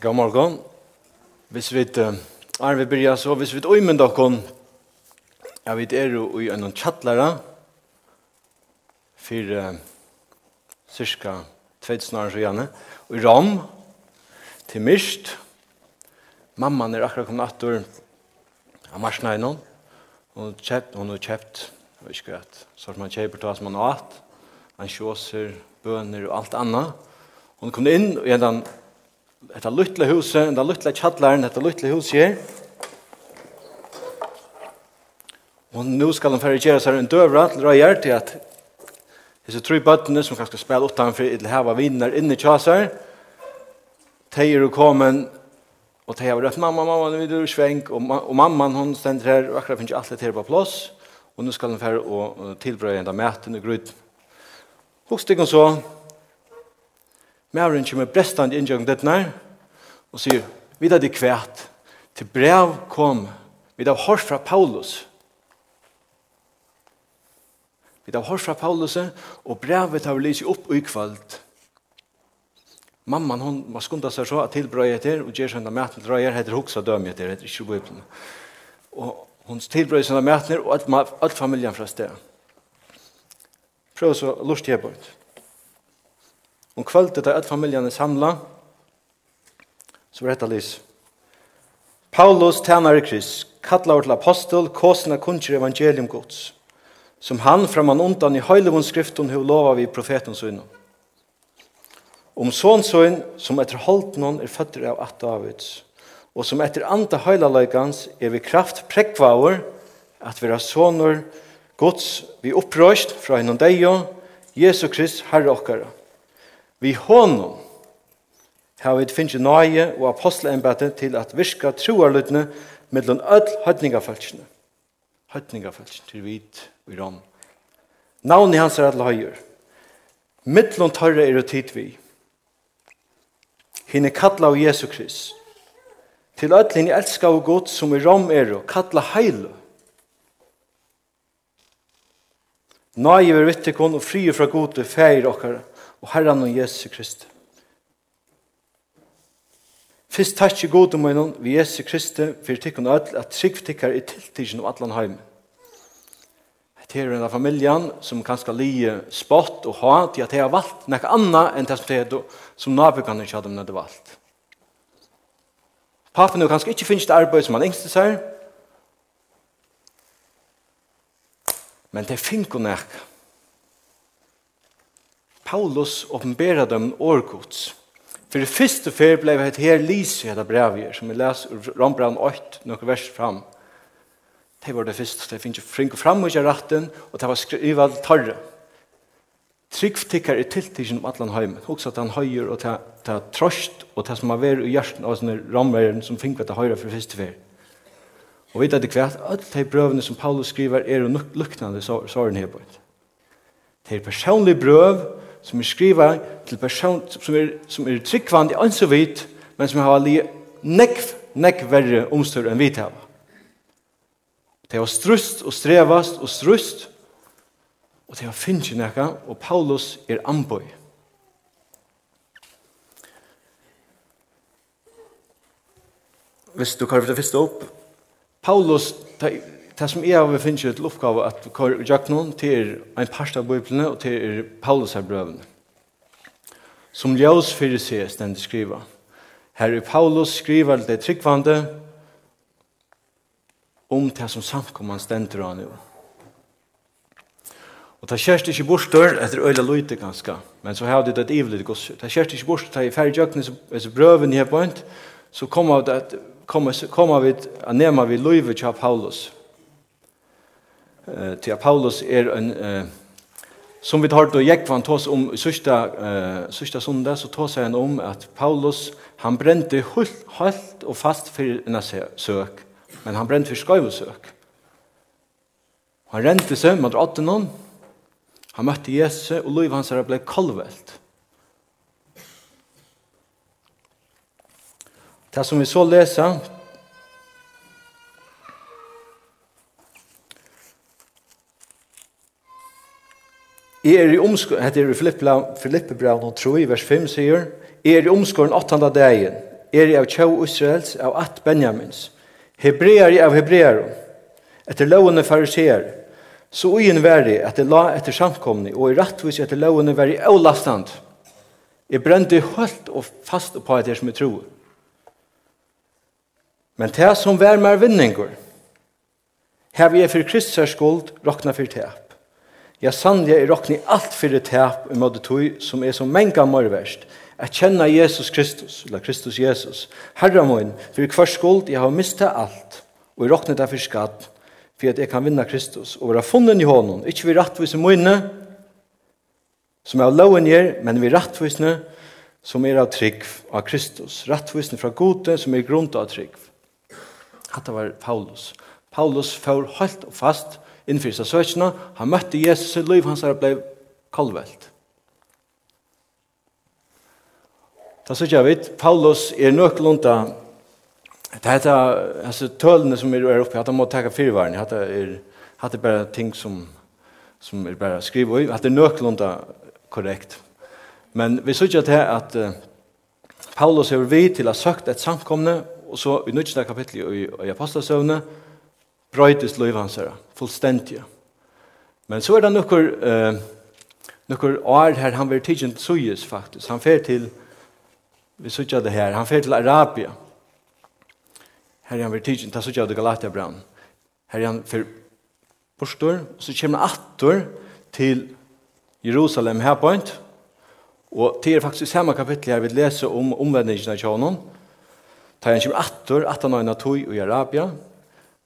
God morgon. Hvis vi uh, er vi begynner, så, hvis vi øymen dere, jeg vet er jo i en tjattlæra, for uh, cirka 2000 år siden, og i Rom, til Mist, mamman er akkurat kommet etter av marsna i noen, hun har kjøpt, hun har kjøpt, jeg vet ikke rett, så man kjøper til hva som man har hatt, han kjøser, bøner og alt annet, hun kom inn, og gjennom detta lilla huset, den lilla kjallaren, detta lilla huset her. Og nu skal han ferdigere seg en døvra til røyer til at disse tre bøttene som kanskje spiller utenfor til hava vinner inne i kjasar, De og kommen, og de har røft, mamma, mamma, nu er du svenk, og, og mamman hun stender her, og akkurat finner ikke alt her på plass, og nu skal han ferdig og tilbrøye enda mæten og grøyden. Hukst ikke så, Mæren kommer brestand inngjøring dette og sier, vi da det kvært, til brev kom, vi da hørt fra Paulus. Vi da hørt fra Paulus, og brevet har vi lyst opp og ikvalt. Mamman, hon var skunda seg så at tilbrøy etter, og gjør sånn at maten drøyer, heter hoksa døm etter, heter ikke bøyblene. Og hon tilbrøy sånn at mæten, og alt, alt familien fra sted. Prøv så lort jeg bort. Om kvöldet er alle familjan er samla, så var dette lys. Paulus tjener i kryss, kallar til apostel, kåsene kunnskjer evangelium gods, som han framan undan i høylevun skriften hov lova vi profeten søgnom. Om sån søgn, som etter holdt noen er føtter av at Davids, og som etter anta høylaløygans er vi kraft prekvaver at vi er sånner gods vi opprøst fra hennom deg og Jesu Krist, Herre okkara. Vi honom har vi finnst nøye og apostelembete til at virka troarlutne mellom öll høytningafelskene. Høytningafelskene til vit og rom. Navnet hans er alle høyer. Mittlån tørre er og tid vi. Hine kalla av Jesu Krist. Til öll hine elska og god som i rom er og kalla heile. Nøye vi vittekon og fri fra gode feir okkara og Herren og Jesu Kristi. Fyrst takk i gode munnen vi Jesu Kristi for tikkun og öll at trygg tikkar i tiltidgen og allan heim. Det er en av familjan som kanskje lije spott og ha til at de har valgt nek anna enn det som de som nabukanne ikke hadde nødde valgt. Papen er kanskje ikke finnes det arbeid som han engste seg, men det finner nek Paulus åpenberer dem årgods. For det første fer ble det her lyset i dette brevet, som vi leser ur Rombrand 8, noen vers fram. Det var det første, det finnes jo fringe fram og ikke retten, og det var skrivet tarre. Trygg tikkar er tiltikken om atlan heimen, også at han høyer og ta, ta trost, og ta som har vært i hjertet av sånne ramveren som finner til høyre for første fer. Og vet at det kvært, alle de brøvene som Paulus skriver er jo luknande såren her på. Det er personlig brøv, som er skriva til person som er, som er tryggvand i ans og vit, men som har li nekv, nekv verre omstør enn vit hava. Det var strust og strevast og strust, og det var finnje nekka, og Paulus er amboi. Hvis du kallar det fyrst opp, Paulus, det som jeg har finnet til oppgave at vi kår noen til en parst av Bibelen og til Paulus her brøvene. Som ljøs fyrir seg den skriva. Her er Paulus skriver det tryggvande om det som samkommer stender han jo. Og ta kjørst ikke bortstør etter øyla løyte ganske, men så har det et ivelig gos. Ta kjørst ikke bortstør, ta i færre jøkken, hvis brøven her på så kommer vi at nema vi løyve kja Paulus eh til Paulus er en eh som vi har då Jekvan tos om sista eh sista söndag så tås han om att Paulus han brände halt och fast för en sök men han brände för skövsök. Han rente seg mot 18 någon. Han møtte Jesus, og liv hans ble kolvelt. Det som vi så leser, Jeg er i omskåren, hette er i Filippe Braun, og tror i vers 5 sier, jeg er i omskåren 8. dagen, er i av tjau Israels, av at Benjamins, hebreer i av hebreer, etter lovene fariseer, så ugen verre at det la etter samkomne, og i rattvis etter lovene verre avlastant. Jeg brente hølt og fast på det som jeg tror. Men det som vær mer vinninger, her vi er for Kristus skuld, råkna for tep. Ja, sannlig er råkni alt fyrir tæp i måte tog som er som menga morverst. At kjenna Jesus Kristus, eller Kristus Jesus, Herre min, fyrir hver skuld jeg har mista alt, og jeg råkni derfor skatt, fyrir at jeg kan vinna Kristus, og være funnet i hånden, ikkje vi rattvise moine, som er av loven gjør, men vi rattvisne, som er av trygg av Kristus, rattvisne fra gode, som er grunnt av trygg. Hatta var Paulus. Paulus får helt og fast, og innfyrir seg søkene. Han møtte Jesus i liv, hans her ble kolvelt. Da sier jeg vidt, Paulus er nøklunda, det er altså, tølene som er oppe, at han må takke fyrvaren, at det er, at det er bare ting som, som er bare skrivet i, at det er nøklunda korrekt. Men vi sier ikke at, at Paulus er vi til å ha søkt et samkomne, og så i nødvendig kapittel i, i apostelsøvnet, brøytis liv hans her, fullstendig. Men så er det noen, eh, noen år her han vil tidsen suyes faktisk. Han fer til, vi sutja det her, han fer til Arabia. Her er han vil tidsin, ta sutja det Galatiabran. Her er han fer bostor, så kommer han attur til Jerusalem her point. Og det er faktisk samme kapittel her vi leser om omvendingen av kjønnen. Ta han kommer attor, attan og en atui i Arabia.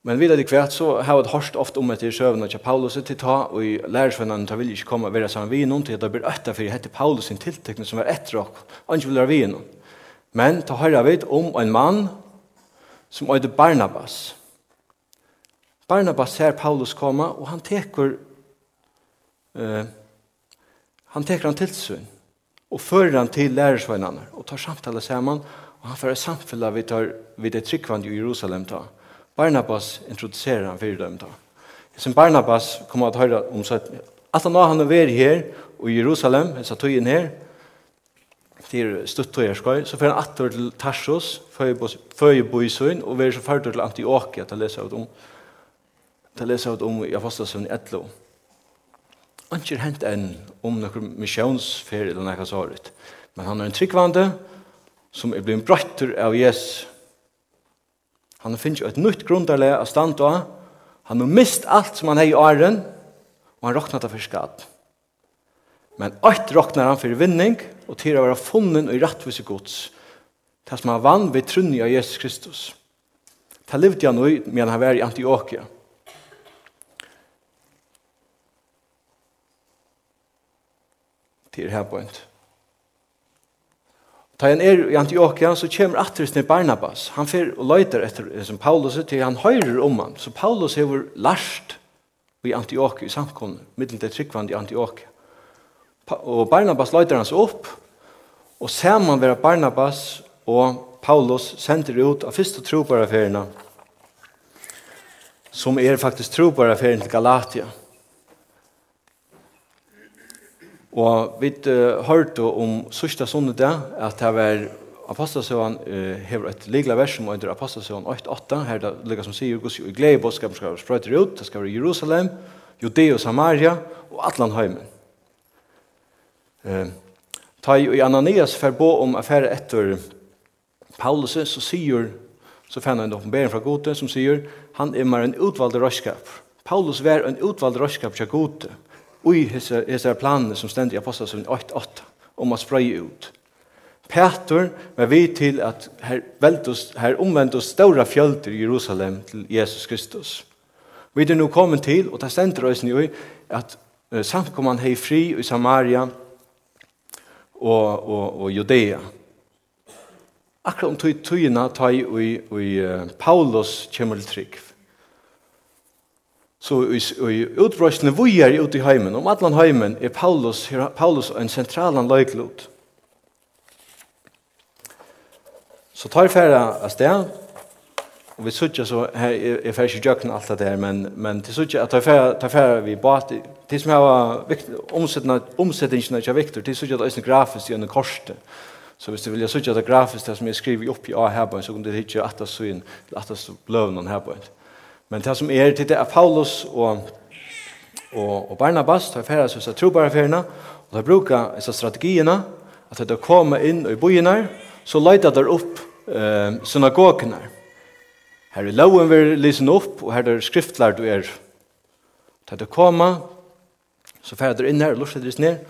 Men vidare det kvärt så har det hörst ofta om att det sjövn och Paulus till ta och i lärsvännen ta vill inte komma vara som vi någon till att blir ötta för det hette Paulus sin tillteckning som är ett rock. Ange vill vi någon. Men ta höra vet om en man som heter Barnabas. Barnabas ser Paulus komma och han teker eh han teker han till sig och för han till lärsvännen och tar samtal samman och han för samtala vid tar vid ett tryckvand i Jerusalem tar Barnabas introducerar han fyrir dem då. Som Barnabas kommer att höra om så att att han har varit här i Jerusalem, så tog in här till Stuttgartskoj, så får han attor till Tarsus, Föjeboisøyn, och vi är så färdigt till Antiochia att läsa ut om att läsa ut om i Apostasön 11. Anker hent en om någon missionsfärd eller något sådant. Men han är en tryggvande som är blivit brattur av Jesus Han finnes jo et nytt grundarle av stand og Han har mist alt som han har i åren, og han råkner det for skatt. Men alt råkner han for vinning, og til å være funnen og i rettvise gods. til som han vann ved trunni av Jesus Kristus. Det levde han nå, men han var i Antioquia. Til her på en tid. Ta han er i Antiochia, så kommer atter Barnabas. Han fer og løyter etter som Paulus, til han høyrer om ham. Så Paulus hever larst i Antioquia, i samkomne, middelen til tryggvand i Antiochia. Og Barnabas løyter hans opp, og ser man være Barnabas og Paulus sender ut av første trobaraferina, som er faktisk trobaraferien til Galatia. Galatia Og vi uh, hørte om sørste sondag at det var Apostasøen uh, hever et ligla vers som under Apostasøen 8.8, her det ligger som sier Guds i glede bådskap skal sprøyte ut, det skal være Jerusalem, Judea og Samaria og Atlan heimen. Uh, ta i Ananias bo om affære etter Paulus, så sier, så fann han en oppenbering fra Gode som sier, han er mer en utvald røyskap. Paulus var en utvald røyskap til Gode. Gode i hese planene som ständigt i Apostelsøvn 8-8 om å sprøye ut. Peter var vi til at her, veldus, her omvendt oss større fjølter i Jerusalem til Jesus Kristus. Vi er nå kommet til, og det stender oss nå i, at uh, samkommene har fri i Samaria og, og, og Judea. Akkurat om tøyene tar i, i, i Paulus kommer til trygg. Så i, i utbrøsene vi er ute i heimen, om alle heimen er Paulus, Paulus en sentralan løyklot. Så tar færa av sted, og vi sutja så, her er færa ikke jøkken alt det der, men, men til sutja at tar færa, tar færa vi bat, til som hava omsettingene ikke viktor, til sutja at det er grafisk gjennom korset, Så hvis du vill jag det grafisk, det som jeg skriver upp i A här så kommer det hit ju att så in det så blöven här på. Men det som er til det er Paulus og, og, og Barnabas, det er ferdig som er trobare ferdig, og tar bruker disse strategiene, at de kommer inn i byen så leiter de opp eh, synagogene. Her er loven vi lyser opp, og her er skriftler du er. Tar de kommer, så ferdig de inn her, og lurer seg ned,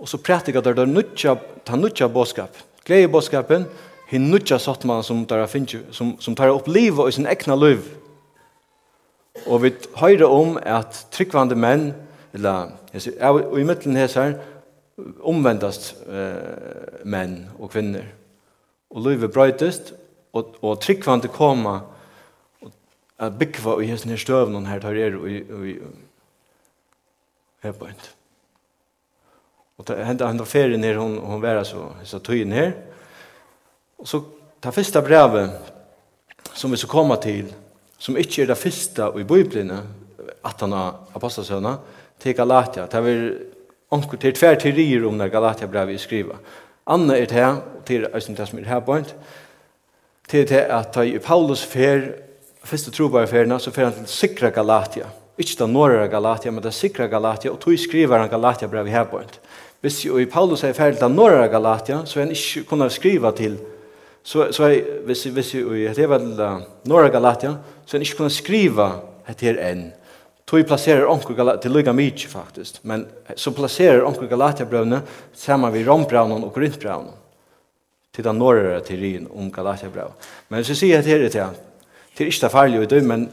og så prætikar de nutja, ta nutja bådskap, glede bådskapen, hin nutja sottmann som, som, som tar opp livet og sin egna liv, Og vi høyrer om at tryggvande menn, eller og i middelen hesar, omvendast eh, menn og kvinner. Og livet brøytest, og, og tryggvande koma og at byggva i hesten her støvnen her tar er og i hebøynd. Og det hendte henne ferien her, hun, hun var altså hessa tøyen her. Og så, ta første brevet som vi så kommer til, som ikke er det første i Bibelen, at han har apostelsøvna, til Galatia. Det er onkel til tver teorier om når Galatia brev vi skriva. Anna er det her, til Øystein som er her point, til det at i Paulus fer, første trobare ferna, så fer han til sikra Galatia. Ikke den norra Galatia, men det sikra Galatia, og tog skriver han Galatia brev vi her point. Hvis jo i Paulus er ferdig til norra Galatia, så er han ikke kunne skriva til Galatia så så jag visst visst ju det var norra Galatia så ni skulle skriva att här en Tui placerar onkel Galatia till lika mycket faktiskt men så placerar onkel Galatia brevne samman vid Rombrevnen och Korintbrevnen till den norra teorin om Galatia brev men så ser jag här det här till inte farligt ut men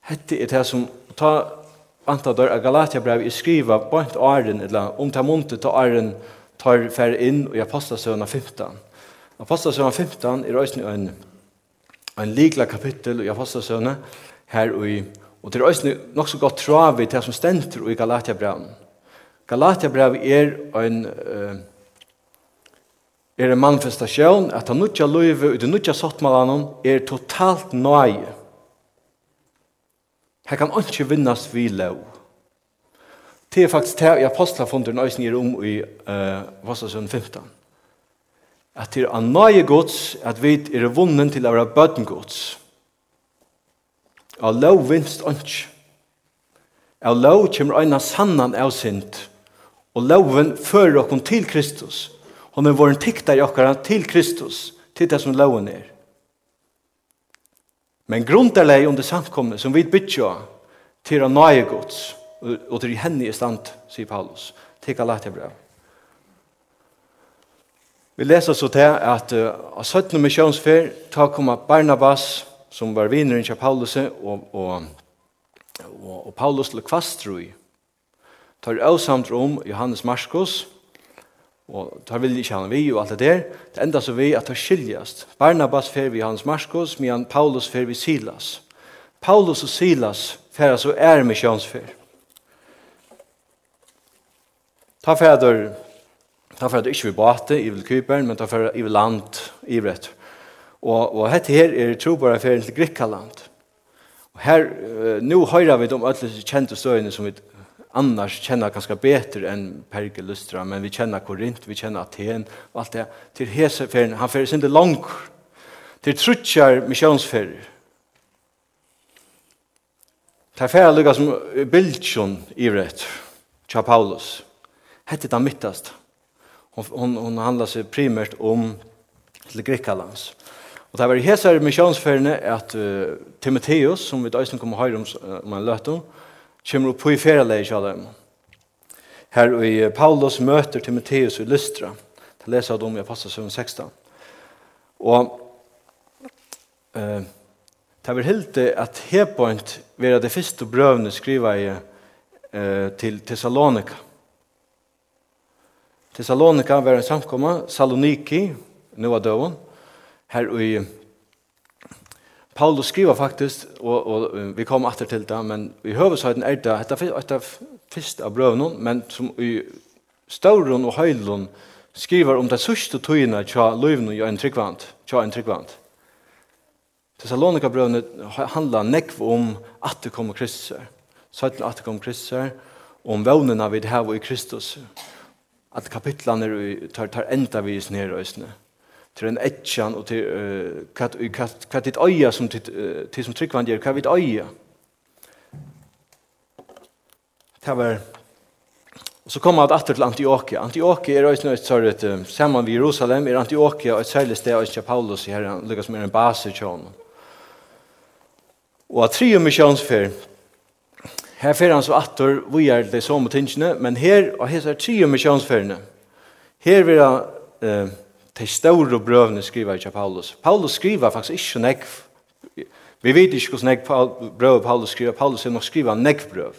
hette är det som ta anta dör Galatia brev i skriva på ett arden eller om ta monte ta arden tar fär in och jag passar söna 15 Apostelsøvn 15 er også en, en likla kapittel i Apostelsøvn her i, og det er også nok så godt travet til som stenter i Galatiabrevet. Galatiabrevet er en... Uh, er en manifestasjon at han nødja løyve og det nødja sottmalanen er totalt nøye. Her kan ikke vinnas vi lov. Det er faktisk det i apostelfonderen øyne er om i uh, Vassasund 15 at til an nøye gods at vi er vunnen til å være bøten gods. Av lov vinst ånds. Av lov kommer øyne sannan av sint. Og loven fører oss til Kristus. Hon er våren tiktar i okkara til Kristus, til det som loven er. Men grunderleg under samkomne som vi bytja til å nøye gods, og til henne i stand, sier Paulus, til Galaterbrev. Vi leser så til at av 17. misjonsfer ta koma Barnabas som var vinneren til Paulus og, og, og, og Paulus til Kvastrui tar avsamt om Johannes Marskos og tar vil ikke han vi og alt det der det enda så vi at ta skiljast. Barnabas fer vi Johannes Marskos men Paulus fer vi Silas. Paulus og Silas fer så er misjonsfer Ta fæder Ta for at ikke vi bate, i vil men ta for i vil land, i rett. Og, og dette her er trobara ferien til Grikkaland. Og her, uh, nå hører vi om alle kjente støyene som vi annars kjenner ganske bedre enn Perge Lustra, men vi kjenner Korint, vi kjenner Aten, og alt det. Til hese ferien, han ferien sin det langt. Til Trutjar misjonsferier. Ta fer lukka som bildsjon i rett, tja Paulus. Hette det mittast. Hon, hon, hon handlar sig primärt om till Greklands. Og det var här så är missionsferdene at uh, Timoteus som vi då kommer höra om, om han løtt om, kommer upp i ferieleg i Kjallheim. Her i Paulus møter Timoteus i Lystra. Det leser jeg om i Apostel 16. Og eh, det var helt det at Hepoint var det første brøvene skriva i eh, til Thessalonika. Thessalonika var en samkomma, Saloniki, nu var døven, her i Paulus skriver faktisk, og, og vi kom atter til det, men i høvesøyden er det, dette er det fyrst av brøvnen, men som i stauron og høylen skriver om det sørste tøyene tja løyvene i en tryggvant, tja en tryggvant. Thessalonika brøvene handler nekv om at det kommer Kristus, søyden at det kommer Kristus, om vevnene vi har i Kristus, Kristus, at kapitlene tar, tar enda vis ned i røysene. Til en etjan og til uh, hva, hva, ditt øya som til, uh, til som tryggvann gjør, hva ditt øya. Det var Og så kommer han atter til Antioquia. Antioquia er også nødt til at uh, sammen med Jerusalem er Antioquia et særlig sted også Paulus i herren, lykkes med en base i kjønnen. Og at tre misjonsfer Her fer han så atter, vi er det som tingene, men her, og her er tre misjonsferdene. Her vil han, eh, til store brøvene skriver ikke Paulus. Paulus skriver faktisk ikke nekv. Vi vet ikke hvordan nekv brøv Paulus skriver. Paulus er nok skriver nekv brøv.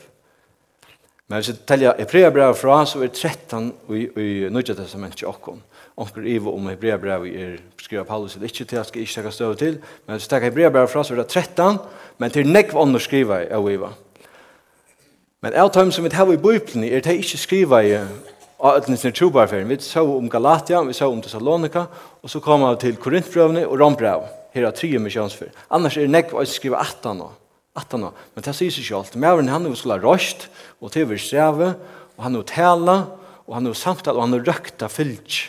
Men hvis jeg teller Hebrea brev fra, så er det 13 i, i Nødja Testament til åkken. Onker Ivo om Hebrea brev er skriver Paulus det er ikke til, at jeg skal ikke takke støv til. Men hvis jeg teller Hebrea brev fra, så er det 13, men til nekv ånder skriver jeg av Ivo. Men av dem som vi har i Bibelen er det ikke skriva i av etnisne trobarferien. Vi så om Galatia, vi så om Thessalonika, og så kommer vi til Korintbrøvene og Rombrev. Her er tre misjonsfer. Annars er det nekk å skriva 18 nå. 18 år. Men det sier seg ikke alt. Mævren han er skulle ha røst, og til vi streve, og han er tala, og han er samtale, og han er røkta fyllt.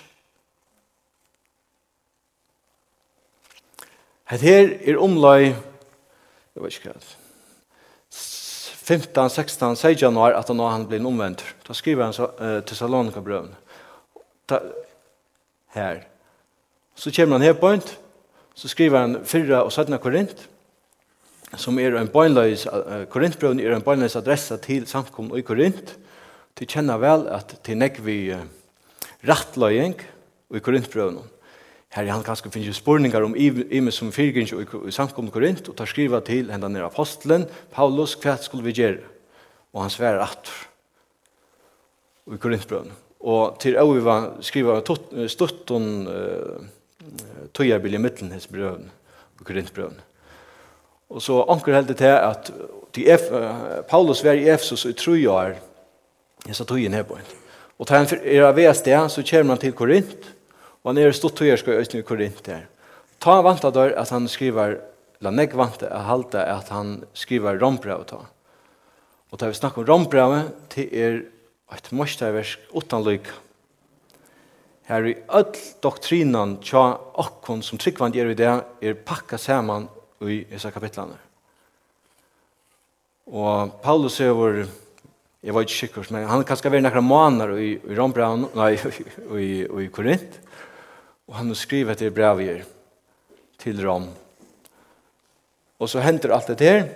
Het her er omlai, jeg vet ikke hva, 15, 16, 16 januar at han, han blir omvendt. Da skriver han så, uh, til Salonika-brøven. Her. Så kommer han her bøynt. Så skriver han 4 og 17 Korint. Som er en bøgnløys, uh, Korintbrøven er en bøgnløys adressa til samkommet i Korint. De kjenner vel at til nekk vi uh, rattløying i Korintbrøven. Her er han kanskje finnes spurningar om Ime som fyrgrins i samkommet Korint, og tar skriva til henne nere apostelen, Paulus, hva skulle vi gjøre? Og han sverer atter. I Korintbrøn. Og til å vi var skriva stutton uh, tøyerbil i midten hans brøn, i Korintbrøn. Og så anker heldig til at til F, uh, Paulus var i Efsos i tru år, jeg sa tøyen her på en. Og til han er av sted, så kommer han til Korint, Og han er stått tøyer skal i Korint her. Ta vanta der at han skriver, la nek vant at halda at han skriver rombrev ta. Og da vi snakker om rombrevet, det er et morsdagsversk utan lyk. Her i öll doktrinan tja okkon som tryggvand gjør i det, er pakka saman i disse kapitlene. Og Paulus er vår, jeg var ikke sikker, men han kan skal være nekra måneder i, i Rombraun, nei, i, i, i Korint. Og han har skrivit det i brevier till Rom. Och så händer allt det her,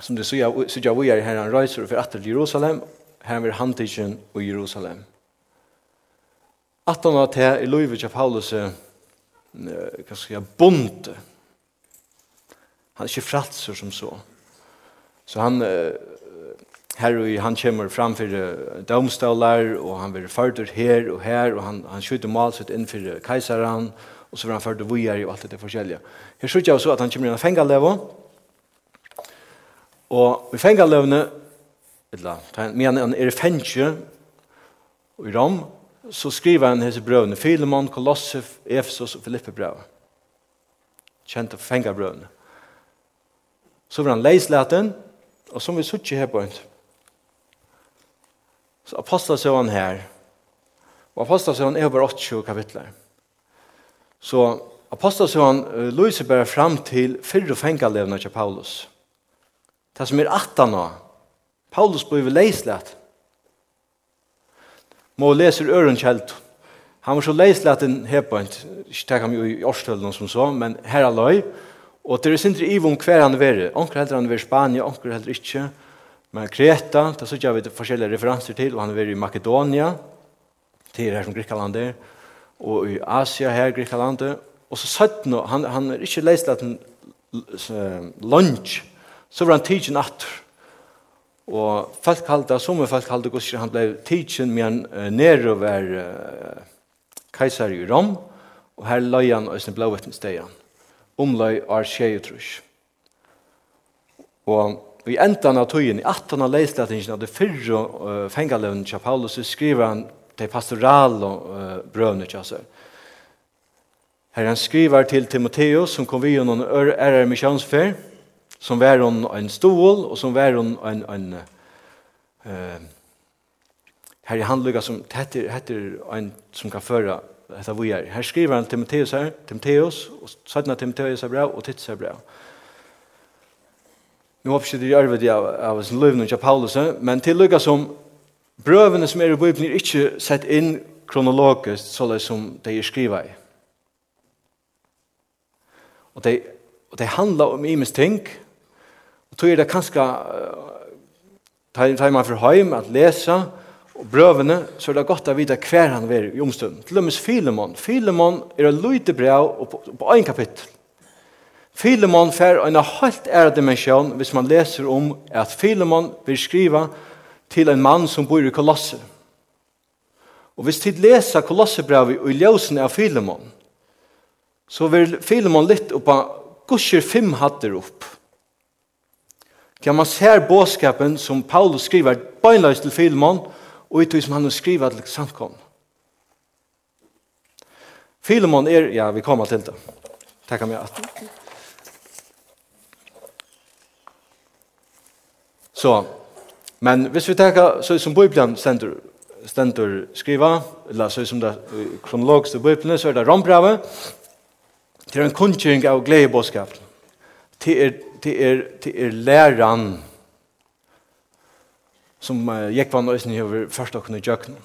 som det så jag vi er här han reiser för att till Jerusalem här vid hantigen i Jerusalem. Att han har til i Louis av Paulus hva skal jeg, bonte. Han er ikke fratser som så. Så han her og han kommer framfor domstolar, og han blir ført her og her, og han, han skjuter malset inn for kejseren, og så blir han ført og vujer og alt det forskjellige. Her skjuter jeg også at han kommer inn i fengalevo, og i fengalevene, eller, men han er i fengje, og i rom, så skriver han hese brøvene, Filemon, Kolossif, Efesos og Filippe brøv. av fengabrøvene. Så var han leislaten, og som vi suttje her på en, Så apostelsøvann her, og apostelsøvann er over 80 kapitler. Så apostelsøvann uh, lyser bare fram til fyrre fengalevene til Paulus. Det som er 18 nå, Paulus blir leislet. Må leser øren kjelt. Han var så leislet en hepant, ikke tek ham jo i årstølen som så, men her er løy, og det er sindri ivom hver han er. Onker heller han er i Spania, onker heller ikke, og Men Kreta, det så vi forskjellige referanser til, og han er i Makedonia, til her som Grikaland er, og i Asia her, Grikaland er, og så satt nå, han, han er ikke leist at han lunch, så var han tidsen natt, Og folk halda, som er folk halda, gos han ble tidsen, men han uh, nere var uh, keiser i Rom, og her løy han og sin blåvetten steg han, omløy er tjejutrus. Og i endan av tøyen, i 18 av leisletingen av det fyrre uh, fengalevn til Paulus, så skriver han til pastoral og uh, brøvne til oss. Her han skriver til Timoteus, som kom vid noen ærer misjonsfer, som var hon en stol, og som var hon en, en uh, her i handlugga som heter, heter en som kan føre dette vi er. Her skriver han Timoteus her, Timoteus, og sådana Timoteus er bra, og Tits er bra. Nu hoppas jag det jag vi det av sin liv nu Paulus. Men till lukka som brövene som är i Bibeln är inte sett in kronologiskt så som de är skriva i. Och det, och det handlar om imes ting. Och då är det kanske uh, tar man för hem att läsa och brövene så är det gott att vita kvar han var i omstund. Till och med Filemon. Filemon är en lite brev och på, på en kapitel. Filemon fer en helt ære dimensjon hvis man leser om at Filemon vil skriva til en mann som bor i Kolosse. Og hvis tid leser Kolossebrevet og ljøsene av Filemon, så vil Filemon litt oppa gusher fem hatter opp. Kan man ser båskapen som Paulus skriver beinleis til Filemon, og i som han har skrivet til samkom. Filemon er, ja, vi kommer til det. Takk om jeg. Så, men hvis vi tenker, så som Bibelen stender, stender skriva, eller så som det kronologiske Bibelen, så er det rombrevet, til en kunnskjøring av gledebåskap, til er, til er, til er læreren, som uh, Jekvann og Øysen har først å kunne gjøkne.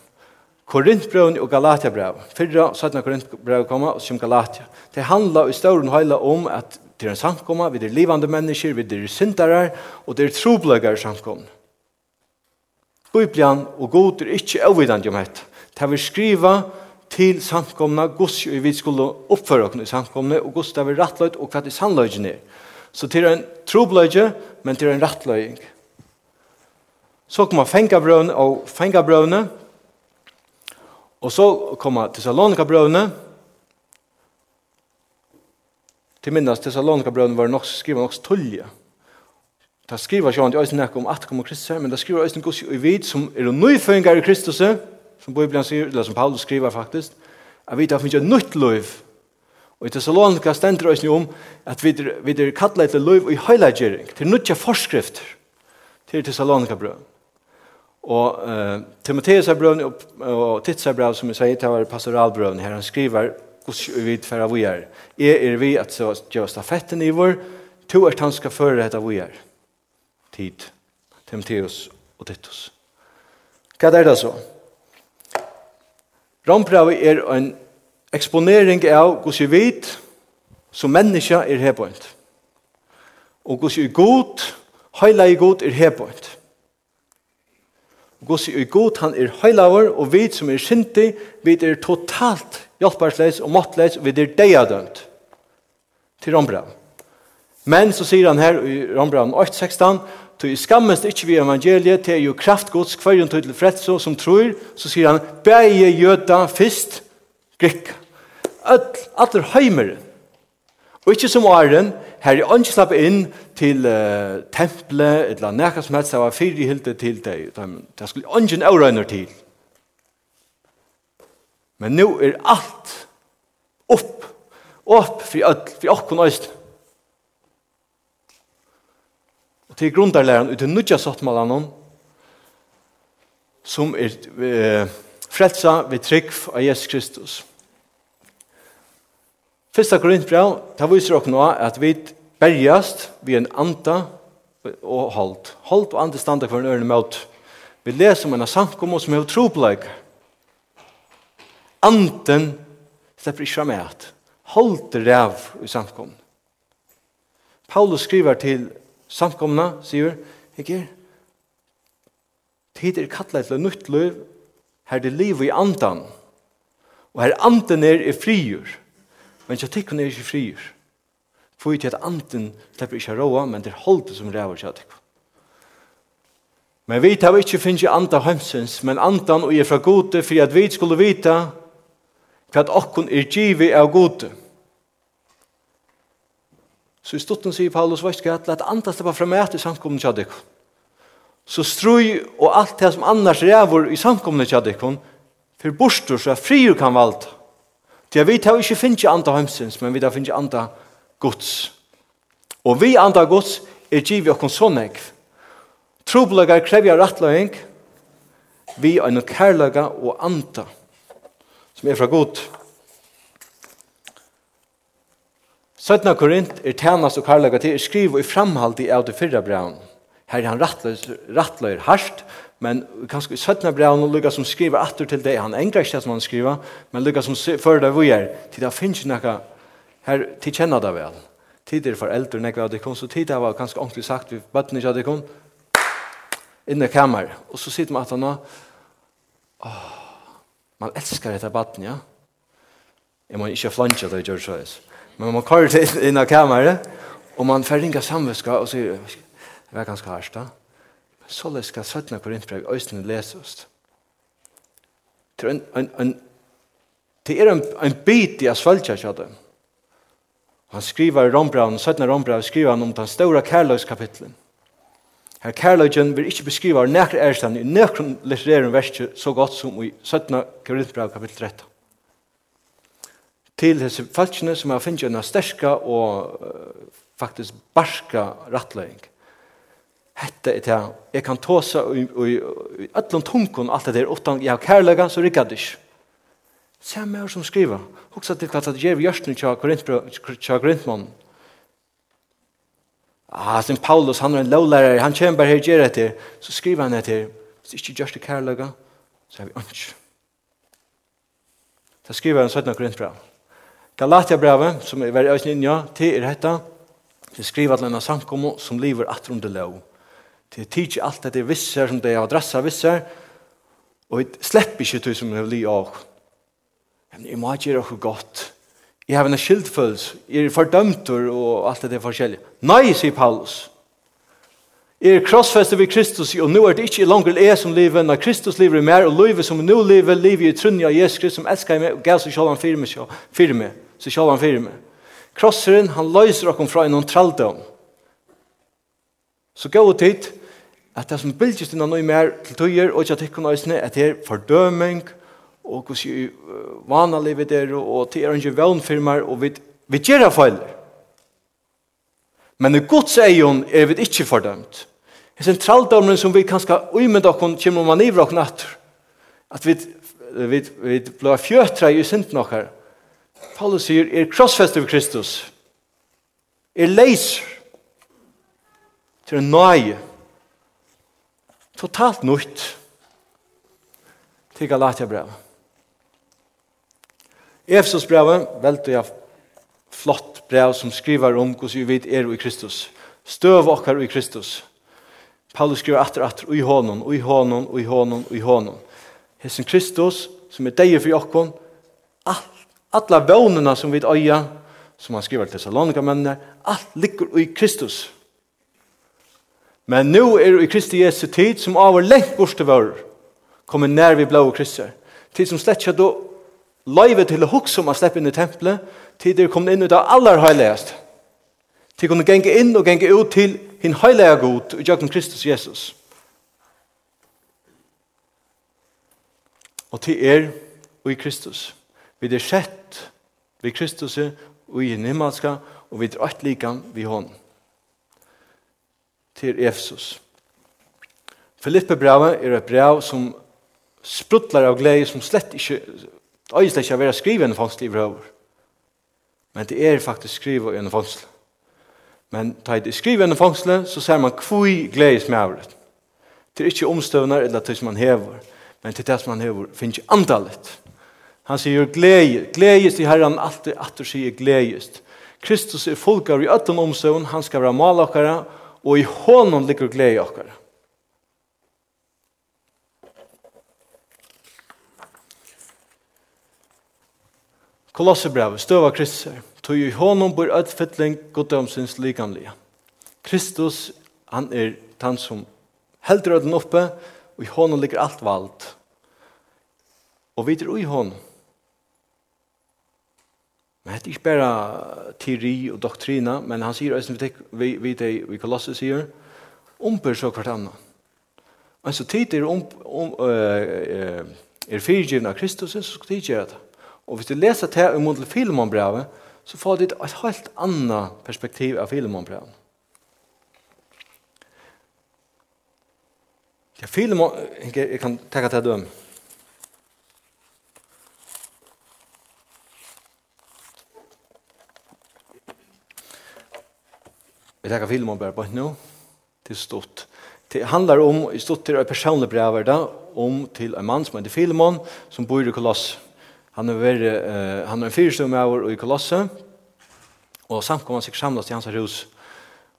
Korintbrevet og Galatia-brevet. Fyrra, 17 Korintbrevet kommer, og som Galatia. Det handler i større høyla om at Det er en samkomma, vi er livande mennesker, vi er syndarar, og det er troblegar samkomna. Bibelen og god er ikke avvidande om dette. Det vi skriva til samkomna, gods jo vi skulle oppføre oss i samkomna, og gods det vi rattløyt og hva det sannløyden er. Så det er en trobløyde, men det er en rattløying. Så kommer fengabrøvene og fengabrøvene, og så kommer Thessalonikabrøvene, og Til minnast Thessalonikabrøven var nok skriva nok tullje. Da skriva sjón til eisen nekk om at kommer Kristus, men da skriva eisen Guds i vid som er nøyføyngar i Kristus, som Bibelen sier, eller som Paulus skriver faktisk, at vi tar finnes nytt løyv. Og i Thessalonika stender eisen om at vi er, vi er kattlet etter løyv i høylagjering, til nødja forskrifter til Thessalonikabrøven. Og uh, Timotheus er brøvn og, og Tits er brøvn, som vi sier, det var pastoralbrøvn her, han skriver hvordan vi vet for vi er. Jeg er vi at så gjør stafetten i vår, to er han skal føre dette vi er. Tid, Timotheus og Titus. Hva er det så? Rombravet er en eksponering av hvordan vi vet som mennesker er hebøynt. Og hvordan vi god, heilig god er hebøynt. Gossi ui god, han er heilaver, og vi som er sinti, vi er totalt hjelparsleis og måttleis, og vi er deadømt til Rombrav. Men så sier han her i Rombrav 8.16, «Tu i skammest ikkje vi evangeliet, til jo kraftgods kvarjon tøy til fredso som tror», så sier han, «Beie jøda fyrst, grikka». allur heimeren. Og ikkje som åren, her er ikke slapp inn til uh, tempelet, eller nekka som helst, det var fyrihildet til deg, Det skulle ingen avrøyner til. Men nu er alt opp, opp for alt, for åkken øyne. Og til grunnarlæren ut i nødja sattmalanen, som er uh, frelsa ved trygg av Jesus Kristus. Fyrsta Korintbrev, det viser dere nå at vi bergjast ved en anda og holdt. Holdt og anda standa hver en ørne møte. Vi leser om en samkommer som er utropelegger anden slipper ikke fram at Hold det av i samkomne. Paulus skriver til samkomne, sier, ikke, tid er kattlet til nytt liv, her det liv i andan, og her anden er i frigjør, men ikke tikkene er ikke frigjør. For ikke at anden slipper ikke råa, men det er holdt som ræver seg til. Men vi tar ikke finnes i anda heimsins, men antan og er fra gode, for at vi skulle vite, hva okkun er givi av gode. Så i stutten sier Paulus, veist galt, at andas det var fremmet i samkomne tjadikon. Så strøy og alt det som annars rævur i samkomne tjadikon, for bostur så er frier kan valda. Det er vi tar ikke finnes andre hømsins, men vi tar finnes andre gods. Og vi andre gods er givi okkun sånnek. Trobelagar krevja rattløying, vi er en kærlaga og anda gods som er fra god. Søtna Korint er tænast og karlaga til er skriv og i framhald i av det fyrra braun. Her er han rattløyr hardt, men kanskje søtna braun og lukka som skriver atter til det, han engra ikke det som han skriver, men lukka som fyrir det vi er, til det finnes nekka, her til kjenna det vel. Tid er foreldre nekka av det kom, så tid er var ganske ordentlig sagt, vi bøtten ikke av det kom, inne i kammer, og så sitter man at han, åh, Man elskar dette baden, ja. Jeg må ikke flanja det George så. Men man kører til inn av kameret, og man får ringa samviska, og sier, det var ganske hardt da. Så det skal søttene korintbrev, lese oss. Det er en, en, en Det er en, en bit i asfaltja kjadde. Han skriver i Rombraun, 17. Rombraun, skriver han om den store kærløyskapitlen. Her kærløgjen vil ikke beskriva nekre ærestan i nekron litteræren verset så godt som i 17. Korinthbrev kapittel 13. Til disse falskene som har finnet en sterske og uh, faktisk barska rattløying. Hette er det, jeg kan ta seg i, i ötlom alt det der, utan jeg har kærløgjen så rikker det ikke. Se meg som skriver. hoksa til hva det gjør vi gjørsten tja korintmannen, Ah, sin Paulus, han er en lovlærer, han kommer bare her og gjør etter. Så skriver han etter, hvis ikke gjørs det kærløyga, så er vi ønsk. Da skriver han 17. Korintbrev. Galatia-brevet, som er veldig øyne innja, til er dette, det skriver at denne samkommo som lever atter under lov. Det er tidsi alt etter visser som det er adressa visser, og vi slipper ikke til som vi har li av. Men jeg må ikke gjøre noe godt, Jeg har en skyldfølelse. Jeg er fordømt og alt det er forskjellig. Nei, sier Paulus. Jeg er krossfester ved Kristus, og nå er det ikke langer jeg som lever, når Kristus lever i meg, og livet som nå lever, lever i trunja av Jesus Kristus, som elsker meg, og gav seg selv han fyrir meg, så selv han fyrir meg. Krosseren, han løser dere fra en tralldom. Så gå det tid, at det som bildes dina nå i mer til tøyer, og ikke at det kan øsne, at det er fordøming, og og hos jo vana livet er, og til er ikke vannfirmer, og vi, vi gjør det feil. Men i Guds egen er vi ikke fordømt. Det er en sentraldommen som vi kanskje uimende okken kommer om man ivra okken etter. At vi, vi, vi blir fjøtra i synden okker. Paulus sier, er krossfest over Kristus. Er leiser. Til en nøye. Totalt nøyt. Til Galatia brevet. Efesos brevet, veldig av flott brev som skriver om hvordan vi vet er i Kristus. Støv okkar i Kristus. Paulus skriver atter atter, ui honom, ui honom, ui honom, ui honom. Hesen Kristus, som er deg for okkon, alla vånena som vi øya, som han skriver til Salonika mennene, alt ligger i Kristus. Men nu er i Kristi Jesu tid, som av lengt borste vår, kommer nær vi blå Kristus. Tid som slett ikke løyve til å hukse om å slippe inn i tempelet, til dere kom inn ut av aller høyligast. Til kunne genge inn og genge ut til hin høylige god, og gjøkken Kristus Jesus. Og til er og i Kristus. Vi er sett vi Kristus og i himmelska, og vi er alt likam vi hånden. Til Efesus. Filippe brevet er et brev som sprutlar av glede som slett ikke Det er ikke å være skrivet en fangstlig i brøver. Men det er faktisk skrivet en fangstlig. Men ta det skrivet en fangstlig, så ser man kvui gledes med avret. Det er ikke omstøvner eller det som man hever, men til det som man hever finnes ikke antallet. Han sier glede, gledes i herren alltid, at du sier gledes. Kristus er folkar i øtten omstøvn, han skal være malakere, og i hånden ligger glede i okkara. Kolossebrevet, støva Kristus, tog i honom bor öll fytling goddomsins likamlige. Kristus, han er han som heldur den oppe, og i honom ligger alt vald. Og vi er i honom. Men det er ikke bare teori og doktrina, men han sier, vi, vi, vi, vi kolosser sier, omper så hvert annan. Men så tid er, um, um, uh, er fyrgivna av Kristus, så skal tid gjøre det. Og hvis du leser det i måten Filemonbrevet, så får du et helt annet perspektiv av Filemonbrevet. Ja, Filemon, jeg kan tenke til dem. Vi tenker Filemon bare på nå, til stort. Det handlar om, i stort til en personlig brev, om til en mann som heter Filemon, som bor i Koloss. Han er veri, uh, han er fyrstum av i Kolosse, og samkom han seg samlas i hans hus.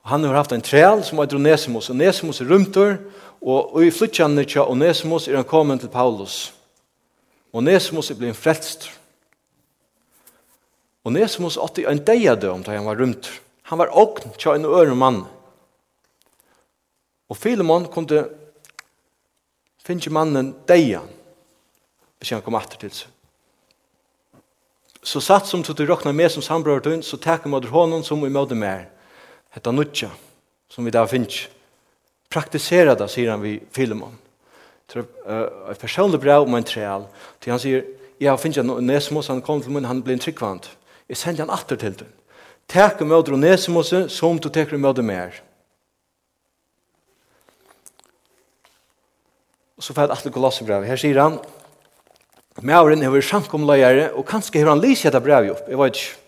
Og han har haft en træl som heter Onesimus, og Onesimus er rumtur, og i flytjande tja Onesimus er han kommet til Paulus. Onesimus er blivin frelst. Onesimus åtti en deade om da han var rumtur. Han var åkn tja en øre mann. Og Filemon kunde finne mannen deia, hvis han kom atter til seg så satt som du råkna med som sambrøvertun, så takker man honom som i måte mer. Hetta nutja, som vi da finnes. Praktisera det, sier han vi filmen. Et personlig brev om en treal, til han sier, ja, finnes jeg Nesmos, han kom til mun, han blir en tryggvand. Jeg sender han atter til den. Takk med og Nesmos som du takker med mer. Og så får jeg et atter kolossebrev. Her sier han, Mauren Mævren hefur samkomleiare, og kanskje hefur han lysi etter brevi opp, jeg vet ikke.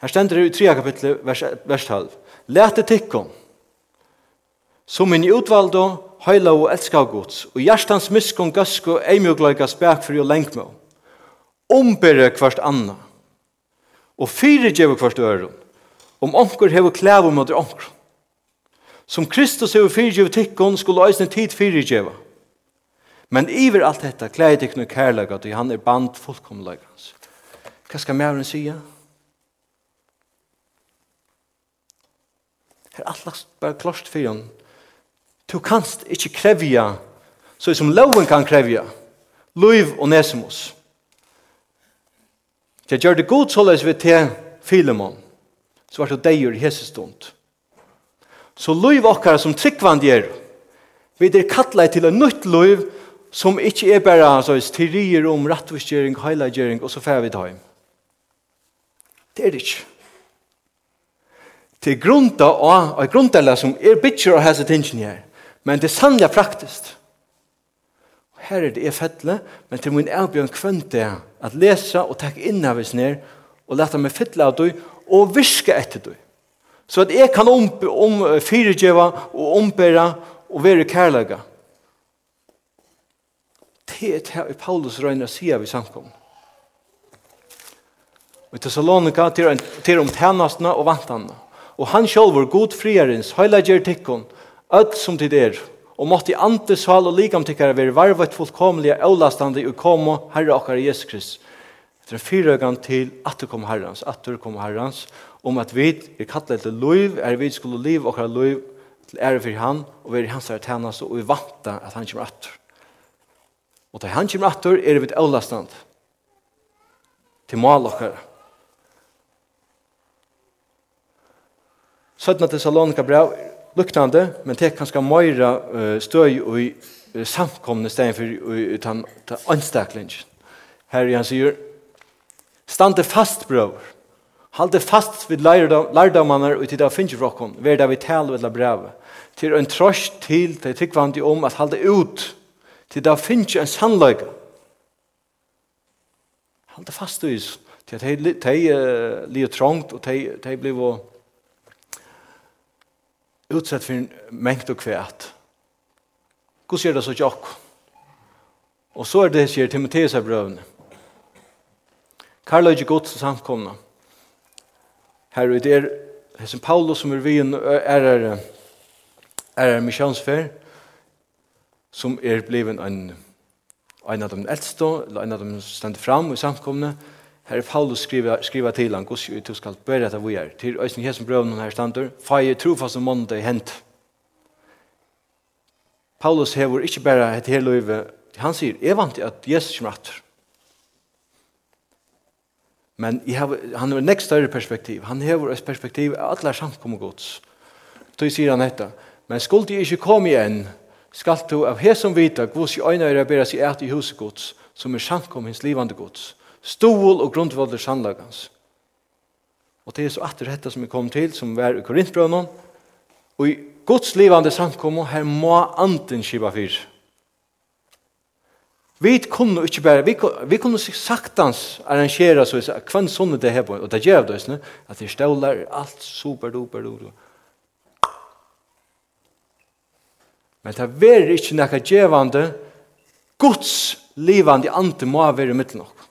Her stender det i 3 kapitlet, vers, vers 12. Læte tikkum, som min utvaldo, høyla og elska av gods, og hjertans miskon gasko eimjogleika spek for jo lengmo. Ombere kvart anna, og fyre djevo kvart øron, om onkur hefur klævo mot onkur. Som Kristus hever fyre djevo tikkon, skulle eisen tid fyre djevo. Men iver alt detta klæði teknu kærlega, og han er band fullkomleikans. Hva skal mæren sige? Her alt lagt bare klost for han. Du kanst ikkje krevja så som loven kan krevja. Luiv og nesimus. Jeg gjør det god såleis vi til Filemon. Så var det deir i hese stund. Så luiv okkar som tryggvand gjer. Vi er kallet til en nytt luiv som ikke er bare så, teorier om rettvisgjering, heilagjering, og så fer vi det Det er det ikke. Det er grunta av, og grunndeler som er bitcher og hese tingene her, men det er sannlig praktisk. Og her er det er fettle, men til min erbjørn kvønt det at lesa og takk inn av oss ned, og leta meg fettle av deg, og virke etter deg. Så at jeg kan om, om fyrirgjeva og ombera og være kærlega. Det er det Paulus røyner sier vi samkommer. Og i Thessalonika til, om tænastene og vantene. Og han selv var god frierens, høylager tikkun, ødt som tid er, og måtte i ante sal og likam tikkere være varvet fullkomlige avlastande og komo herre okkar Jesus Krist. Etter en fyrøgan til at du kom herrens, at du kom herrens, om at vi er kattlet til loiv, er vi skulle liv okkar loiv til ære for han, og vi er hans herre tænast, og vi vanta at han kommer atter. Og til han kommer atter er det vidt avlastand til malokkere. Sødna til Salonika brev luktande, men det er kanskje meira støy og samkomne stein for utan anstaklinjen. Her han sier, stande fast brøver, halde fast vid lærdommanar og tid av finnkjefrokken, verda vi tal ved la brevet, til en trost til til tryggvandi om at halde ut til det finnes en sannleik. Han er fast i oss, til at de, de uh, trångt, og de, de blir uh, utsett for en mengt og kvæt. Hvor ser det så tjokk. Og så er det sier Timotheus av brøvene. Karla ikke godt til samkomna. Her er det er Paulus som er vi en er er misjonsfer, som er blevet en, en av de eldste, eller en av de stendte fram i samkomne, Her er Paulus skriva, skriva til han, gos jo du skal bære etter vi er. Til Øystein Hesen brøvnen her stander, feie trofast om måned det hent. Paulus hever ikke bare et her løyve, han sier, jeg vant at Jesus kommer atter. Men jeg har, han har nekst større perspektiv. Han hever et perspektiv av alle samkommer gods. Så sier han dette, men skulle de ikke komme igjen, skal du av hesum vita gos i øyne er bera seg et i huset gods, som er samkom hins livande gods, stol og grundvalder sannlagans. Og det er så atter dette som vi kom til, som var i Korintbrønnen, og i gods livande samkom, her må anden skiva fyr. Vi kunne ikke bare, vi vi kunne saktans arrangera så, hvem sånn det her på, og det gjør det, at det stålar alt super, duper, duper, duper, Men det er ikke noe djevande, Guds livande ante må være mitt nok.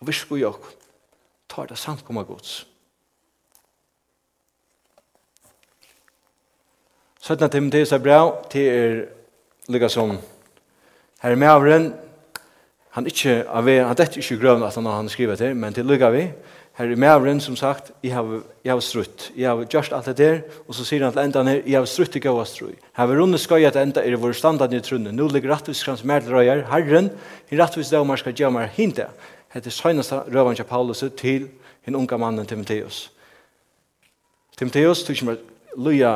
Og vi skal i ok, tar det samkomma Guds. Søtna Timotheus er bra, til er lykke som her med avren, han ikke, han dette ikke grøvn at han har skrivet det, men til lykka vi, Her er mævren som sagt, jeg har, jeg har strutt. Jeg har gjort alt det der, og så sier han til enda her, jeg har strutt i gaua strøy. Her vil runde skøy at enda er vår standard i trunne. Nå ligger rettviskrans mer til røyer. Herren, i rettvis dømer skal gjøre meg hinte. Hette søgneste røven til Paulus til den unge mannen Timotheus. Timotheus tog meg løya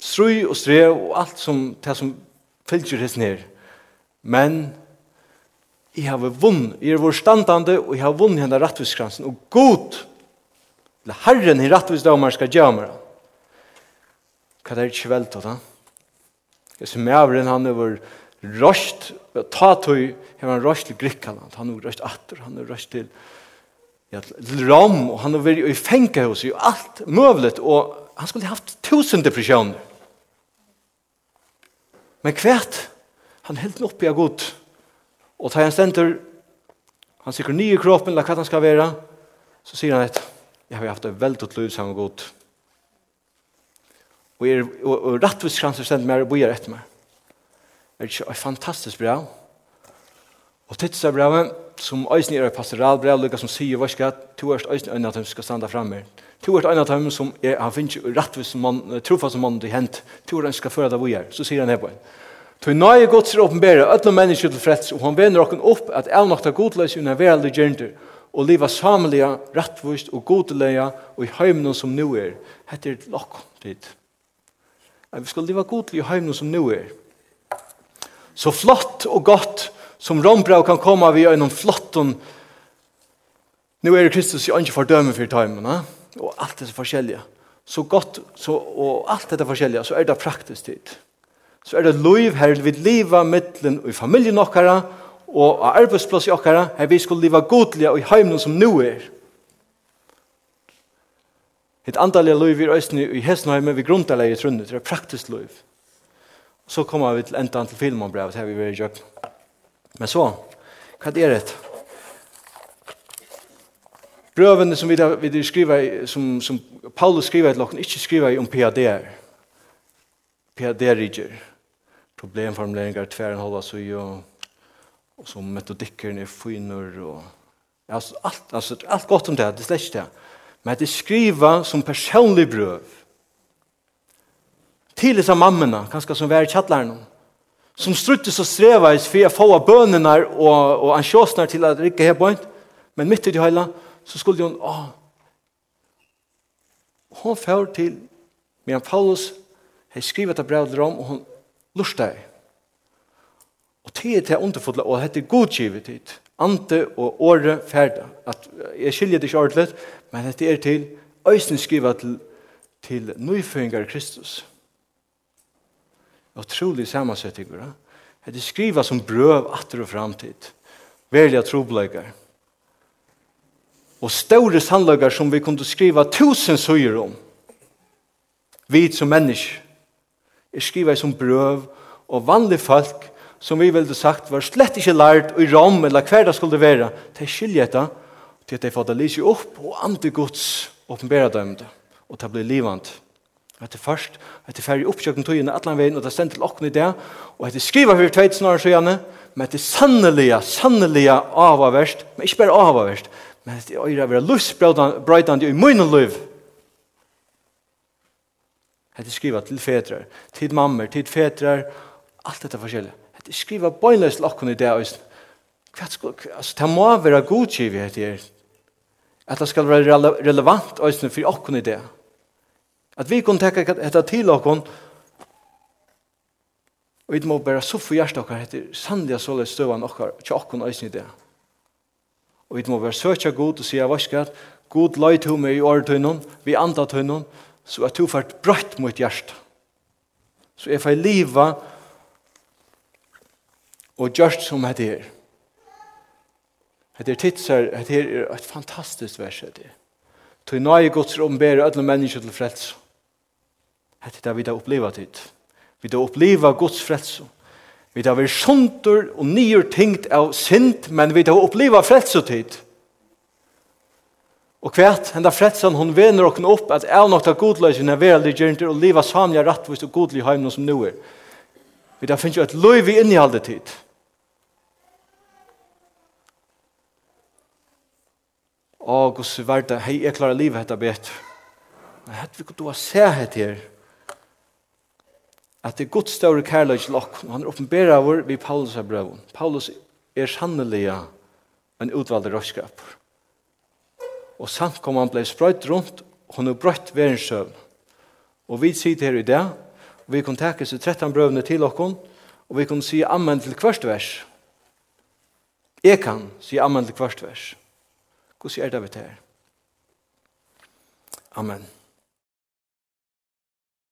strøy og strøy og alt som, det som fylgjer hans ned. Men jeg har vunn, jeg er vår standande, og jeg har vunn henne rattviskransen, og god, eller herren i rattvisdamer skal gjøre meg. Hva er det ikke vel til da? Jeg som er han er vår røst, ta tog, han er røst til Grikkaland, han er røst atter, han er røst til ja, Rom, og han er vært i fenga hos, og alt møvlet, og han skulle haft tusen depresjoner. Men kvært, han helt oppi av god, Og tar han stendur, han sikker nye kroppen, la hva han skal være, så sier han et, jeg har haft det veldig liv sammen godt. Og, er, og, og rettvis kranser stendur meg og bojer etter meg. Det er ikke fantastisk bra. Og tids er brevet, som eisen er pastoral bra, lukka som sier, hva skal to er eisen øyne at de skal standa framme. To er øyne at de som er, han finner ikke rettvis mann, trofast mann til hent, to er øyne skal føre det vi. Så sier han her på en. Tøy nøye gods er åpenbæra ødla mennesker til freds, og han vener okken opp at avnokta godleis unna veraldig gjernder, og liva samlega, rettvist og godleia, og i heimnum som nu er. Hette er lokk tid. Vi skal liva godleia i heimnum som nu er. Så flott og godt som rombrau kan komme vi gjennom flotton, nu er Kristus i ikke fordømme for taimen, og alt er så forskjellige. Så godt, så, og alt dette forskjellige, så er det praktisk tid så er det liv her vi liva mittlen i familien okkara og av arbeidsplass i okkara her vi skulle liva og i heimen som nu er. Et andalega liv i røysni i hesnheimen vi grundalega i trunnet, det er praktisk liv. Så kommer vi til endan til filmonbrevet her vi vil gjøre. Men så, hva er det? Brøvene som vi, vi skriver, som, som Paulus skriver i lokken, ikke skriver om PADR. PADR-riger problemformuleringar tvär en halva så ju och som metodiker är finor och alltså allt alltså allt gott om det det släcker det men det skriva som personlig bröv till dessa mammorna kanske som var i som struttes och strevades för att få bönerna och, och ansjåsnar till att rycka här på men mitt i det hela så skulle hon åh, hon får till medan Paulus har skrivit ett brev om och hon lustar. Og det er til underfodlet, og dette er godgivet tid. Ante og året ferdig. At, jeg skiljer det ikke ordentlig, men det er til øysen skriva til, til nøyføringer Kristus. Utrolig sammansettinger. Det er skriva som brøv atter og framtid. Velja trobleikar. Og store sannleikar som vi kunne skriva tusen søyer om. Vi som mennesker er skriva som brøv, og vanlige folk, som vi ville sagt, var slett ikke lært i Rom, eller hver det skulle være, til skilje etter, til at de får det lyse opp, og andre gods åpenbære dem det, og til å bli livant. Etter først, etter ferdig oppkjøkken tog inn i alle veien, og det stendte til åkken i det, og etter skriva for tveit snarere søgjene, men etter sannelige, sannelige avaverst, men ikke bare avaverst, men etter øyre være lustbrøydende i munnen liv, Det er skriva til fetrar, til mammer, til fetrar, alt dette forskjellig. Det er skriva bøynløs til i det øyne. Hva skal, altså, det må være godkiv i det her. At det skal være relevant øyne for okken i det. At vi kan tenke dette til okken, og vi må bare så for hjertet okker, hette sannelig så løy støvann okkar, til okken øyne i det. Og vi må bare søke god og sier, hva skal, god løy til meg i åretøynen, vi antar tøynen, så at du får brøtt mot hjertet. Så jeg får liva og gjørst som det er. Det er tidsar, det er et fantastisk vers det er. Tog nøye gods ombærer alle mennesker til frels. Det er det vi da opplever tid. Vi da opplever gods frels. Vi da vil sunter og nyer tingt av sint, men vi da opplever frelse tid. Og kvært, henda fredsan, hon vener okken opp at av nokta godløsjen er verelig gjernt og liva samliga rattvist og godlig heimna som nu er. Vi da finnes jo et løy vi inni halde tid. Å, gos verda, hei, jeg klarer livet hetta bet. Men hett vi du ha se hett her, at det er Guds større kærløy til og han er oppenbera vår vi Paulus er brevun. Paulus er sannelig en utvalde røyskapur og samkomman blei sprøyt rundt, og hun er brøtt verensøvn. Og vi sier her i dag, og vi kan takke seg 13 brøvene til okk, og vi kan si ammen til kvart vers. Jeg kan si ammen til kvart vers. Hvordan er det vi til her? Amen.